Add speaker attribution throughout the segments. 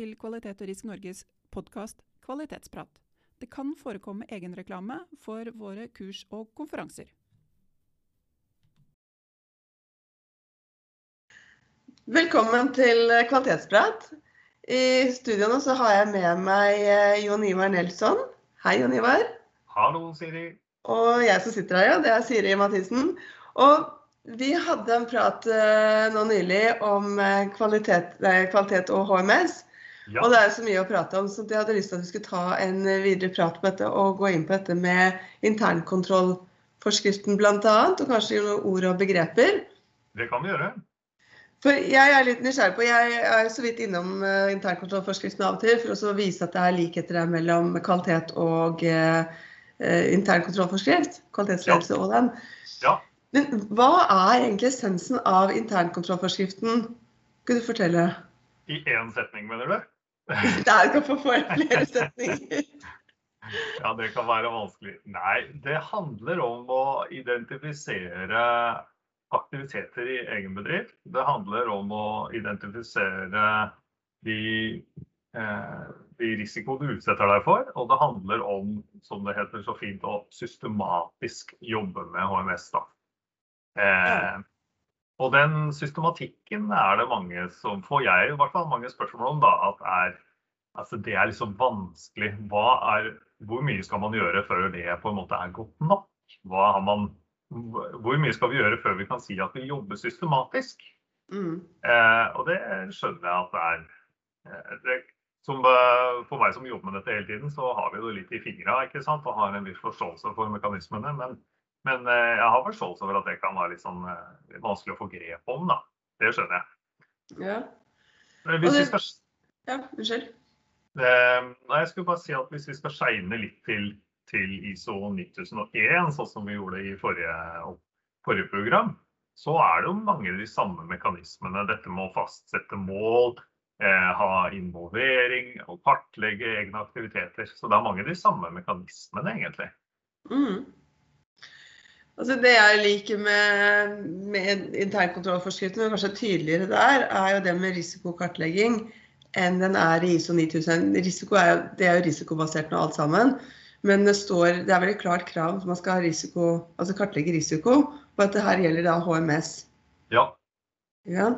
Speaker 1: Til Kvalitet og risk Norges podkast Kvalitetsprat. Det kan forekomme egenreklame for våre kurs og konferanser.
Speaker 2: Velkommen til Kvalitetsprat. I studio nå så har jeg med meg eh, Jon Ivar Nelsson. Hei, Jon Ivar.
Speaker 3: Hallo, Siri.
Speaker 2: Og jeg som sitter her, ja, det er Siri Mathisen. Og vi hadde en prat uh, nå nylig om kvalitet, nei, kvalitet, og HMS. Ja. Og det er så mye å prate om, så jeg hadde lyst til at vi skulle ta en videre prat på dette og gå inn på dette med internkontrollforskriften bl.a. Og kanskje noen ord og begreper.
Speaker 3: Det kan vi gjøre.
Speaker 2: For Jeg er litt nysgjerrig på, jeg er så vidt innom uh, internkontrollforskriften av og til for å vise at det er likheter der mellom kvalitet og eh, internkontrollforskrift. Kvalitetsledelse ja. og den.
Speaker 3: Ja.
Speaker 2: Men hva er egentlig essensen av internkontrollforskriften? Kunne du fortelle?
Speaker 3: I én setning, mener du?
Speaker 2: Det er ikke for flere setninger.
Speaker 3: Ja, det kan være vanskelig. Nei, det handler om å identifisere aktiviteter i egen bedrift. Det handler om å identifisere de, eh, de risiko du utsetter deg for. Og det handler om, som det heter så fint, å systematisk jobbe med HMS. da. Eh, og den systematikken er det mange som får jeg i hvert fall mange spørsmål om. da, at er, altså Det er liksom vanskelig. Er, hvor mye skal man gjøre før det på en måte er godt nok? Man, hvor mye skal vi gjøre før vi kan si at vi jobber systematisk? Mm. Eh, og det skjønner jeg at det er. Eh, det, som, eh, for meg som jobber med dette hele tiden, så har vi det litt i fingra og har en viss forståelse for mekanismene. men men eh, jeg har forståelse for at det kan være litt sånn eh, vanskelig å få grep om, da. Det skjønner jeg.
Speaker 2: Ja.
Speaker 3: Hvis vi skal...
Speaker 2: Ja, unnskyld.
Speaker 3: Eh, nei, jeg skulle bare si at hvis vi skal skeine litt til, til, ISO 9001, sånn som vi gjorde i forrige, forrige program, så er det jo mange av de samme mekanismene. Dette med å fastsette mål, eh, ha involvering og kartlegge egne aktiviteter. Så det er mange av de samme mekanismene, egentlig.
Speaker 2: Mm. Altså det jeg liker med, med internkontrollforskriften, men kanskje tydeligere der, er jo det med risikokartlegging enn den er i ISO 9000. Risiko er, det er jo risikobasert nå alt sammen. Men det, står, det er veldig klart krav at man skal ha risiko, altså kartlegge risiko, og at det her gjelder da HMS.
Speaker 3: Ja.
Speaker 2: ja.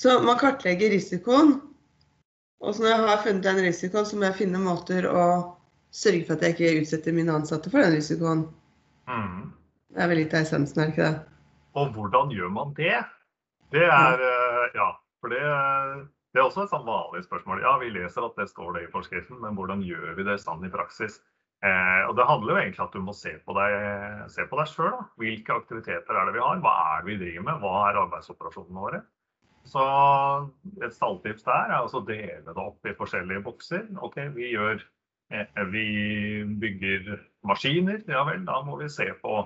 Speaker 2: Så man kartlegger risikoen. Og så når jeg har funnet den risikoen, så må jeg finne måter å sørge for at jeg ikke utsetter mine ansatte for den risikoen.
Speaker 3: Mm.
Speaker 2: Det er vel litt av essensen, er det ikke det?
Speaker 3: Og hvordan gjør man det? Det er eh, Ja, for det, det er også et sånn vanlig spørsmål. Ja, vi leser at det står det i forskriften, men hvordan gjør vi det sånn i praksis? Eh, og Det handler jo egentlig at du må se på deg, se på deg sjøl. Hvilke aktiviteter er det vi har? Hva er det vi driver med? Hva er arbeidsoperasjonene våre? Så Et stalltips der er å dele det opp i forskjellige bokser. Ok, vi, gjør, eh, vi bygger maskiner. Ja vel, da må vi se på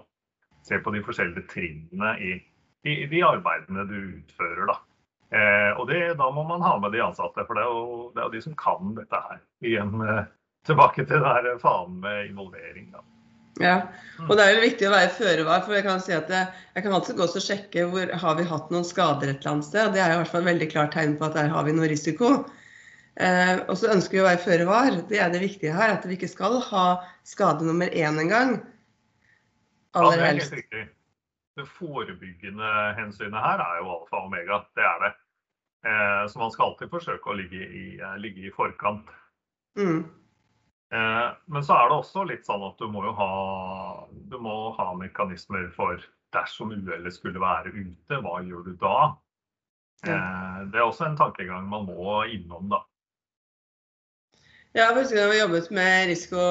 Speaker 3: se på de forskjellige trinnene i, i, de arbeidene du utfører. Da. Eh, og det, da må man ha med de ansatte, for det er jo, det er jo de som kan dette her. Igjen eh, tilbake til det her fanen med involvering. Da.
Speaker 2: Ja, og det er jo viktig å være føre var. for Jeg kan si at jeg, jeg kan alltid gå og sjekke hvor har vi hatt noen skader et eller annet sted. Det er i hvert fall veldig klart tegn på at der har vi noe risiko. Eh, og så ønsker vi å være føre var. Det er det viktige her. At vi ikke skal ha skade nummer én engang.
Speaker 3: Ja, det er helt riktig. Det forebyggende hensynet her er jo alfa og omega. Det er det. Eh, så man skal alltid forsøke å ligge i, eh, ligge i forkant.
Speaker 2: Mm.
Speaker 3: Eh, men så er det også litt sånn at du må jo ha, du må ha mekanismer for dersom uhellet skulle være ute, hva gjør du da? Eh, det er også en tankegang man må innom, da.
Speaker 2: Ja, første gang vi jobbet med risiko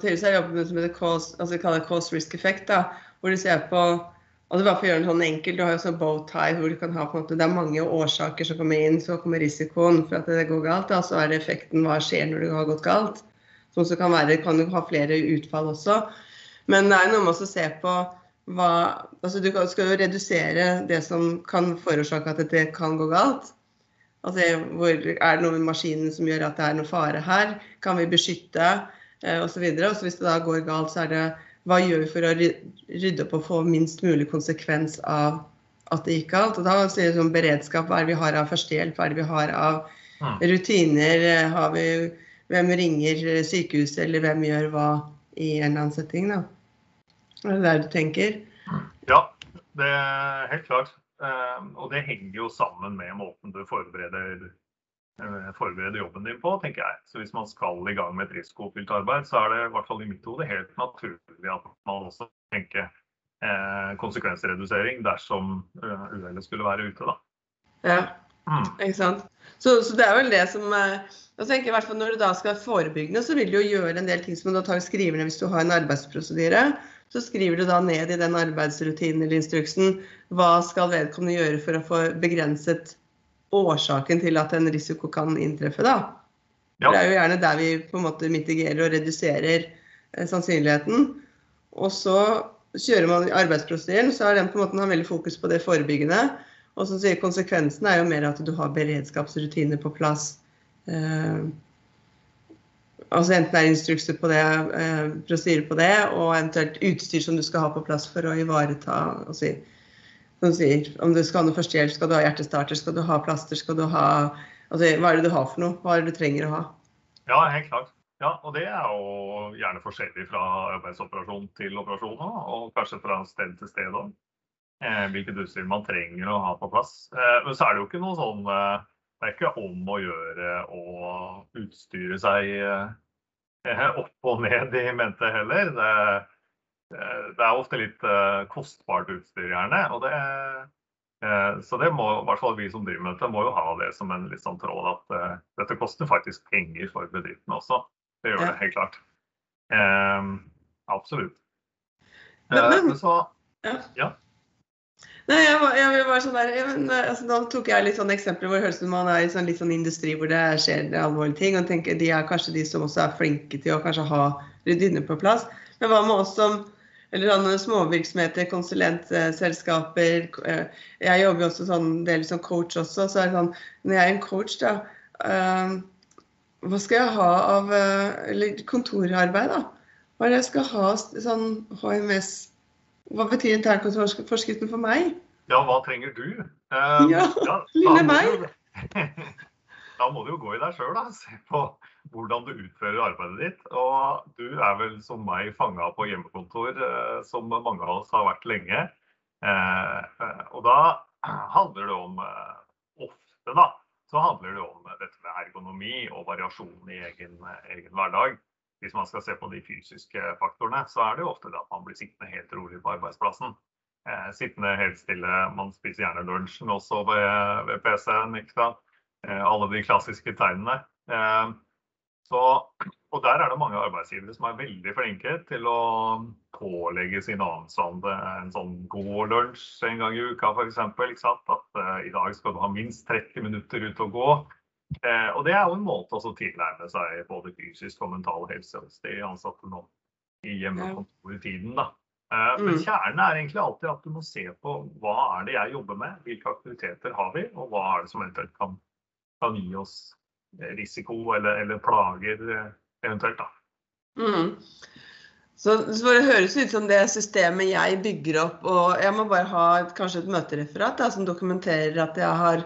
Speaker 2: tidligere, har jeg jobbet med det som heter cause, altså vi kaller cause risk effect. da, hvor du ser på altså bare for gjøre det sånn enkelt, Du har jo sånn bow tie hvor du kan ha på en måte, det er mange årsaker som kommer inn. Så kommer risikoen for at det går galt. Da, så er det effekten hva skjer når det har gått galt. Som som kan være, kan ha flere utfall også. Men det er noe med å se på hva altså Du skal jo redusere det som kan forårsake at det kan gå galt. Altså, hvor, er det noe med maskinen som gjør at det er noe fare her? Kan vi beskytte? Eh, osv. Hvis det da går galt, så er det hva gjør vi for å rydde opp og få minst mulig konsekvens av at det gikk galt? Og da sier det sånn beredskap, hva er det vi har av førstehjelp, hva er det vi har av
Speaker 3: Mm.
Speaker 2: Rutiner eh, har vi Hvem ringer sykehuset, eller hvem gjør hva i en eller annen setting, da. Er det der du tenker?
Speaker 3: Ja, det er helt klart. Eh, Og det henger jo sammen med måten du forbereder, eh, forbereder jobben din på, tenker jeg. Så hvis man skal i gang med et risikofylt arbeid, så er det i hvert fall i mitt hode helt naturlig at man også tenker eh, konsekvensredusering dersom eh, uhellet skulle være ute, da.
Speaker 2: Ja.
Speaker 3: Mm.
Speaker 2: Ikke sant? Så, så det er vel det som jeg tenker i hvert fall Når du da skal forebygge, så vil du jo gjøre en del ting som du da tar skriver ned hvis du har en arbeidsprosedyre. Så skriver du da ned i den arbeidsrutinen eller instruksen hva skal vedkommende gjøre for å få begrenset årsaken til at en risiko kan inntreffe. da.
Speaker 3: Ja.
Speaker 2: Det er jo gjerne der vi på en måte mitigerer og reduserer eh, sannsynligheten. Og så kjører man arbeidsprosedyren, så er den på en måte har veldig fokus på det forebyggende. Og så sier konsekvensen er jo mer at du har beredskapsrutiner på plass. Eh, altså enten det er instrukser på det, eh, prosedyrer på det, og eventuelt utstyr som du skal ha på plass for å ivareta altså, som sier, Om du skal ha noe førstehjelp, skal du ha hjertestarter, skal du ha plaster, skal du ha altså, Hva er det du har for noe? Hva er det du trenger å ha?
Speaker 3: Ja, helt klart. Ja, og det er jo gjerne forskjellig fra arbeidsoperasjon til operasjon, og kanskje fra sted til sted òg. Eh, hvilket utstyr man trenger å ha på plass. Eh, men så er det jo ikke noe sånn eh, Det er ikke om å gjøre å utstyre seg eh, opp og ned i mente heller. Det, eh, det er ofte litt eh, kostbart utstyr, gjerne. og det så det må, i hvert fall vi som driver med dette, må jo ha det som en litt sånn tråd at dette koster faktisk penger for bedriftene også. Det gjør det helt klart. Um, absolutt.
Speaker 2: Men- men-
Speaker 3: så
Speaker 2: Nei, jeg, var- jeg, var sånn der, men, eh, altså, Nå tok jeg litt sånne eksempler hvor høres ut som man er i sånn, litt sånn industri hvor det skjer alvorlige ting. og tenker De er kanskje de som også er flinke til å kanskje ha rutiner på plass. Men hva med oss som eller sånne småvirksomheter, konsulentselskaper. eh, Jeg jobber jo også sånn del som coach også. så er det sånn, Når jeg er en coach, da eh, Hva skal jeg ha av eller kontorarbeid, da? Hva er det jeg skal ha sånn HMS Hva betyr internkontrollforskriften for meg?
Speaker 3: Ja, hva trenger du? Eh,
Speaker 2: Ja,
Speaker 3: ja
Speaker 2: lille meg.
Speaker 3: Da må du jo gå i deg sjøl, da. Se på hvordan du utfører arbeidet ditt. Og du er vel som meg fanga på hjemmekontor, eh, som mange av oss har vært lenge. Eh, eh, og da handler det om Ofte, da, så handler det om dette med ergonomi og variasjon i egen, egen hverdag. Hvis man skal se på de fysiske faktorene, så er det jo ofte det at man blir sittende helt rolig på arbeidsplassen. Eh, sittende helt stille. Man spiser gjerne lunsjen også ved, ved PC-en. Eh, alle de klassiske tegnene. Eh, så, og der er det mange arbeidsgivere som er veldig flinke til å pålegge sine ansatte en sånn god lunsj en gang i uka f.eks. At eh, i dag skal du ha minst 30 minutter ut og gå. Eh, og det er jo en måte å tilnærme seg både fysisk og mental helse hos de ansatte nå i hjemmekontortiden. da. Eh, Men
Speaker 2: Mm.
Speaker 3: kjernen er egentlig alltid at du må se på hva er det jeg jobber med, hvilke aktiviteter har vi, og hva er det som eventuelt kan, kan gi oss eh, risiko eller, eller plager eh, eventuelt. da.
Speaker 2: Mm. Så, så det høres ut som det systemet jeg bygger opp, og jeg må bare ha et, kanskje et møtereferat da, som dokumenterer at jeg har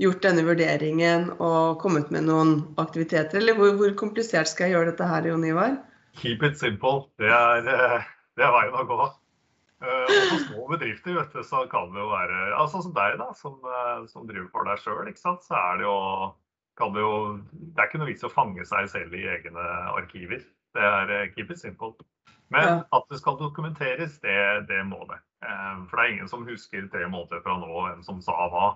Speaker 2: gjort denne vurderingen og kommet med noen aktiviteter. Eller hvor, hvor komplisert skal jeg gjøre dette her, Jon Ivar?
Speaker 3: Keep it simple. Det er, eh, det er veien å gå. Eh, Og for små bedrifter vet du, så kan det jo være altså som deg, da, som, eh, som driver for deg sjøl, så er det jo kan det jo Det er ikke noe vits å fange seg selv i egne arkiver. Det er keep it simple. Men at det skal dokumenteres, det, det må det. For det er ingen som husker tre måneder fra nå hvem som sa hva.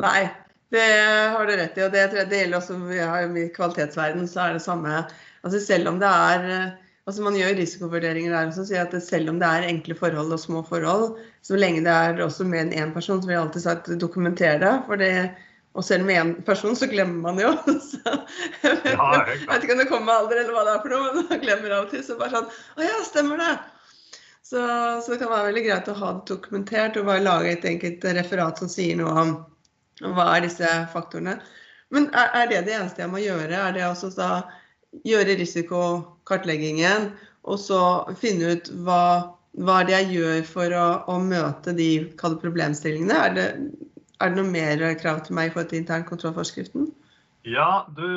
Speaker 2: Nei, det har du rett i. Og det, det gjelder også vi har, i kvalitetsverden, så er det samme. Altså selv om det er eh, altså Man gjør risikovurderinger der også, sier at selv om det er enkle forhold og små forhold, så lenge det er også mer enn én person, så vil jeg alltid si at dokumenter det. For det og selv med én person, så glemmer man jo. Så, jeg, vet,
Speaker 3: Ja,
Speaker 2: jeg vet ikke om det kommer med alder eller hva det er for noe, men man glemmer av og til. Så bare sånn Å ja, stemmer det. Så, så det kan være veldig greit å ha det dokumentert og bare lage et enkelt referat som sier noe om hva er disse faktorene? Men er, er det det eneste jeg må gjøre? Er det altså da gjøre risikokartleggingen og så finne ut hva, hva det jeg gjør for å, å møte de problemstillingene? Er det, er det noe mer krav til meg i forhold til internkontrollforskriften?
Speaker 3: Ja, du,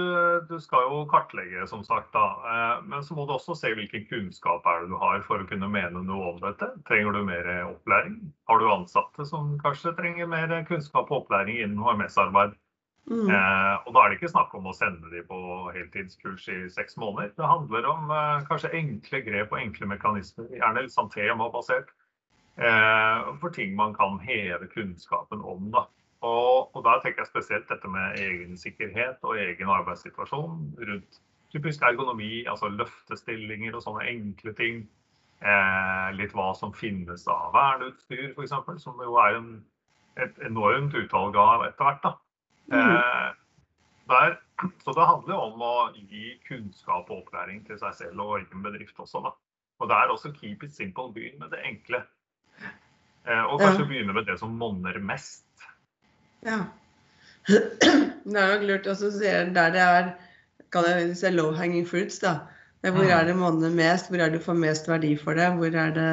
Speaker 3: du, skal jo kartlegge, som sagt. da. Eh, men så må du også se hvilken kunnskap er det du har for å kunne mene noe om dette. Trenger du mer opplæring? Har du ansatte som kanskje trenger mer kunnskap og opplæring innen HMS-arbeid? Mm. Eh, og da er det ikke snakk om å sende dem på heltidskurs i seks måneder. Det handler om eh, kanskje enkle grep og enkle mekanismer, gjerne litt sånn temabasert, eh, for ting man kan heve kunnskapen om. da. Og, og da tenker jeg spesielt dette med egensikkerhet og egen arbeidssituasjon rundt typisk ergonomi, altså løftestillinger og sånne enkle ting. Eh, litt hva som finnes av verneutstyr, f.eks., som jo er en, et enormt utvalg av etter hvert. da. Mm. Eh, der, så det handler jo om å gi kunnskap og opplæring til seg selv og egen bedrift også. da. Og det er også keep it simple, begynn med det enkle. Eh, og kanskje begynne med det som monner mest.
Speaker 2: Ja. Det er nok lurt å se der det er kan jeg si low hanging fruits. da. Hvor er det monner mest, hvor er det du får mest verdi for det, hvor er det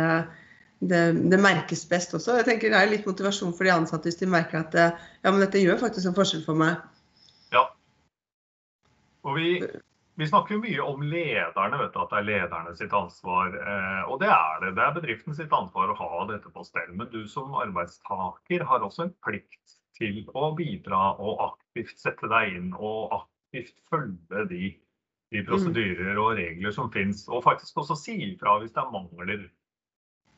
Speaker 2: det, det, merkes best også. Jeg tenker Det er litt motivasjon for de ansatte hvis de merker at ja, men dette gjør faktisk en forskjell for meg.
Speaker 3: Ja. Og vi, vi snakker jo mye om lederne, vet du, at det er lederne sitt ansvar. Eh, og det er det. Det er bedriften sitt ansvar å ha dette på stell. Men du som arbeidstaker har også en plikt til å bidra og aktivt sette deg inn og aktivt følge de, de mm. prosedyrer og regler som finnes. Og faktisk også si ifra hvis det er mangler.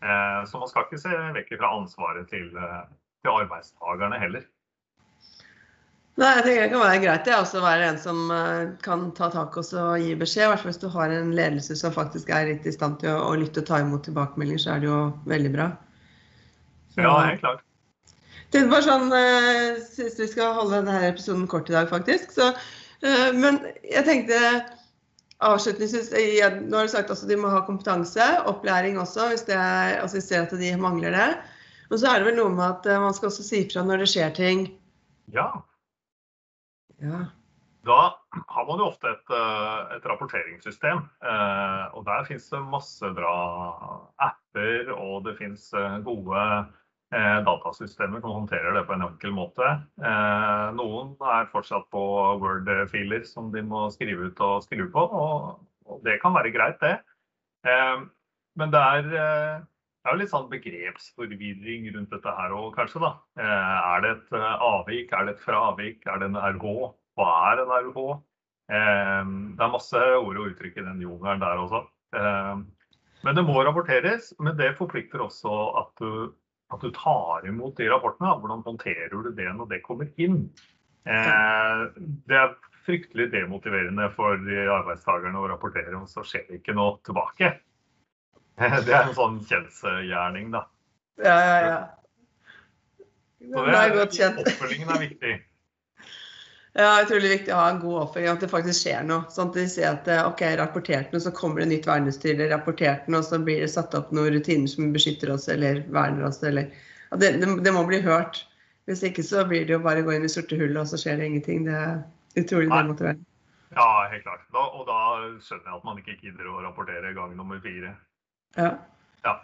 Speaker 3: Eh, så man skal ikke se vekk fra ansvaret til, eh, til arbeidstakerne heller.
Speaker 2: Nei, jeg tenker Det kan være greit det å være en som eh, kan ta tak og gi beskjed. I hvert fall hvis du har en ledelse som faktisk er litt i stand til å, å lytte og ta imot tilbakemeldinger, så er det jo veldig bra.
Speaker 3: Så, ja, helt klart.
Speaker 2: Det bare sånn, uh, Syns vi skal holde denne episoden kort i dag, faktisk. Så, uh, men jeg tenkte avslutningsvis Nå har du sagt at de må ha kompetanse, opplæring også, hvis, det er, altså hvis ser at de mangler det. Og så er det vel noe med at man skal også si fra når det skjer ting.
Speaker 3: Ja.
Speaker 2: ja.
Speaker 3: Da har man jo ofte et, et rapporteringssystem. og der finnes det masse bra apper, og det finnes gode Eh, datasystemer som håndterer det på en enkel måte. Eh, noen er fortsatt på Word-filer som de må skrive ut og skrive på, og det kan være greit, det. Eh, men det er, det er litt sånn begrepsforvirring rundt dette her òg, kanskje. da. Er det et avvik, er det et fravik, er det en RH? Hva er en RH? Det er masse ord og uttrykk i den jungelen der også. Men det må rapporteres, men det forplikter også at du at du tar imot de rapportene. Hvordan håndterer du det når det kommer inn? Eh, det er fryktelig demotiverende for de arbeidstakerne å rapportere, og så skjer det ikke noe tilbake. Det er en sånn kjensgjerning, da.
Speaker 2: Ja, ja, ja.
Speaker 3: Så det er, oppfølgingen er viktig.
Speaker 2: Ja, utrolig viktig å ha en god oppfølging, at det faktisk skjer noe. Sånn at de ser at eh, ok, rapportert noe, så kommer det nytt verneutstyr, eller rapportert noe, så blir det satt opp noen rutiner som beskytter oss eller verner oss. Eller, det, det, det, må bli hørt. Hvis ikke så blir det jo bare å gå inn i sorte hullet, og så skjer det ingenting. Det er utrolig demotiverende.
Speaker 3: Ja, helt klart. Da, og da skjønner jeg at man ikke gidder å rapportere gang nummer fire.
Speaker 2: Ja.
Speaker 3: ja.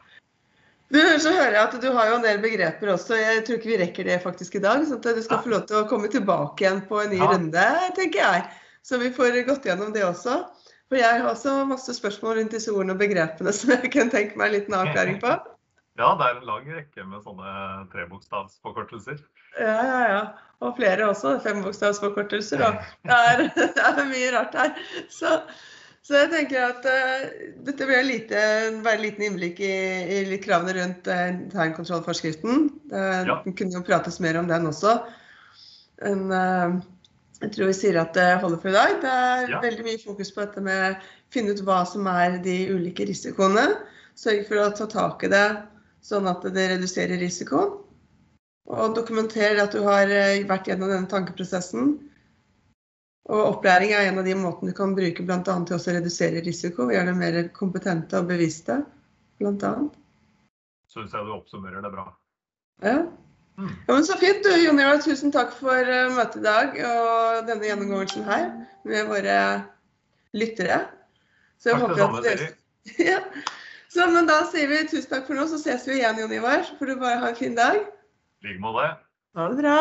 Speaker 2: Du, så hører jeg at du har jo en del begreper også. Jeg tror ikke vi rekker det faktisk i dag. Så du skal få lov til å komme tilbake igjen på en ny ja. runde, tenker jeg. Så vi får gått gjennom det også. For jeg har også masse spørsmål rundt disse ordene og begrepene som jeg kan tenke meg en liten avklaring på.
Speaker 3: Ja, det er en lang rekke med sånne trebokstavsforkortelser.
Speaker 2: Ja, ja, ja. Og flere også. Fembokstavsforkortelser. Det er, det er mye rart her. Så så jeg tenker at uh, dette blir lite, bare en liten innblikk i, i kravene rundt uh, internkontrollforskriften. Uh, ja. Det kunne jo prates mer om den også. Men, uh, jeg tror vi sier at det holder for i dag. Det er ja. veldig mye fokus på dette med å finne ut hva som er de ulike risikoene. Sørge for å ta tak i det sånn at det reduserer risikoen. Og dokumentere at du har vært gjennom denne tankeprosessen. Og opplæring er en av de måtene du kan bruke bl.a. til å redusere risiko. Gjøre dem mer kompetente og bevisste, bl.a.
Speaker 3: Syns jeg du oppsummerer det bra.
Speaker 2: Ja. Mm. ja men Så fint. du, Jon Ivar, Tusen takk for uh, møtet i dag og denne gjennomgåelsen her med våre lyttere.
Speaker 3: Så jeg takk håper at dere...
Speaker 2: ja. Så, men da sier vi tusen takk for nå, så ses vi igjen, Jon Ivar. Så får du bare ha en fin dag.
Speaker 3: I like måte.
Speaker 2: Ha det bra.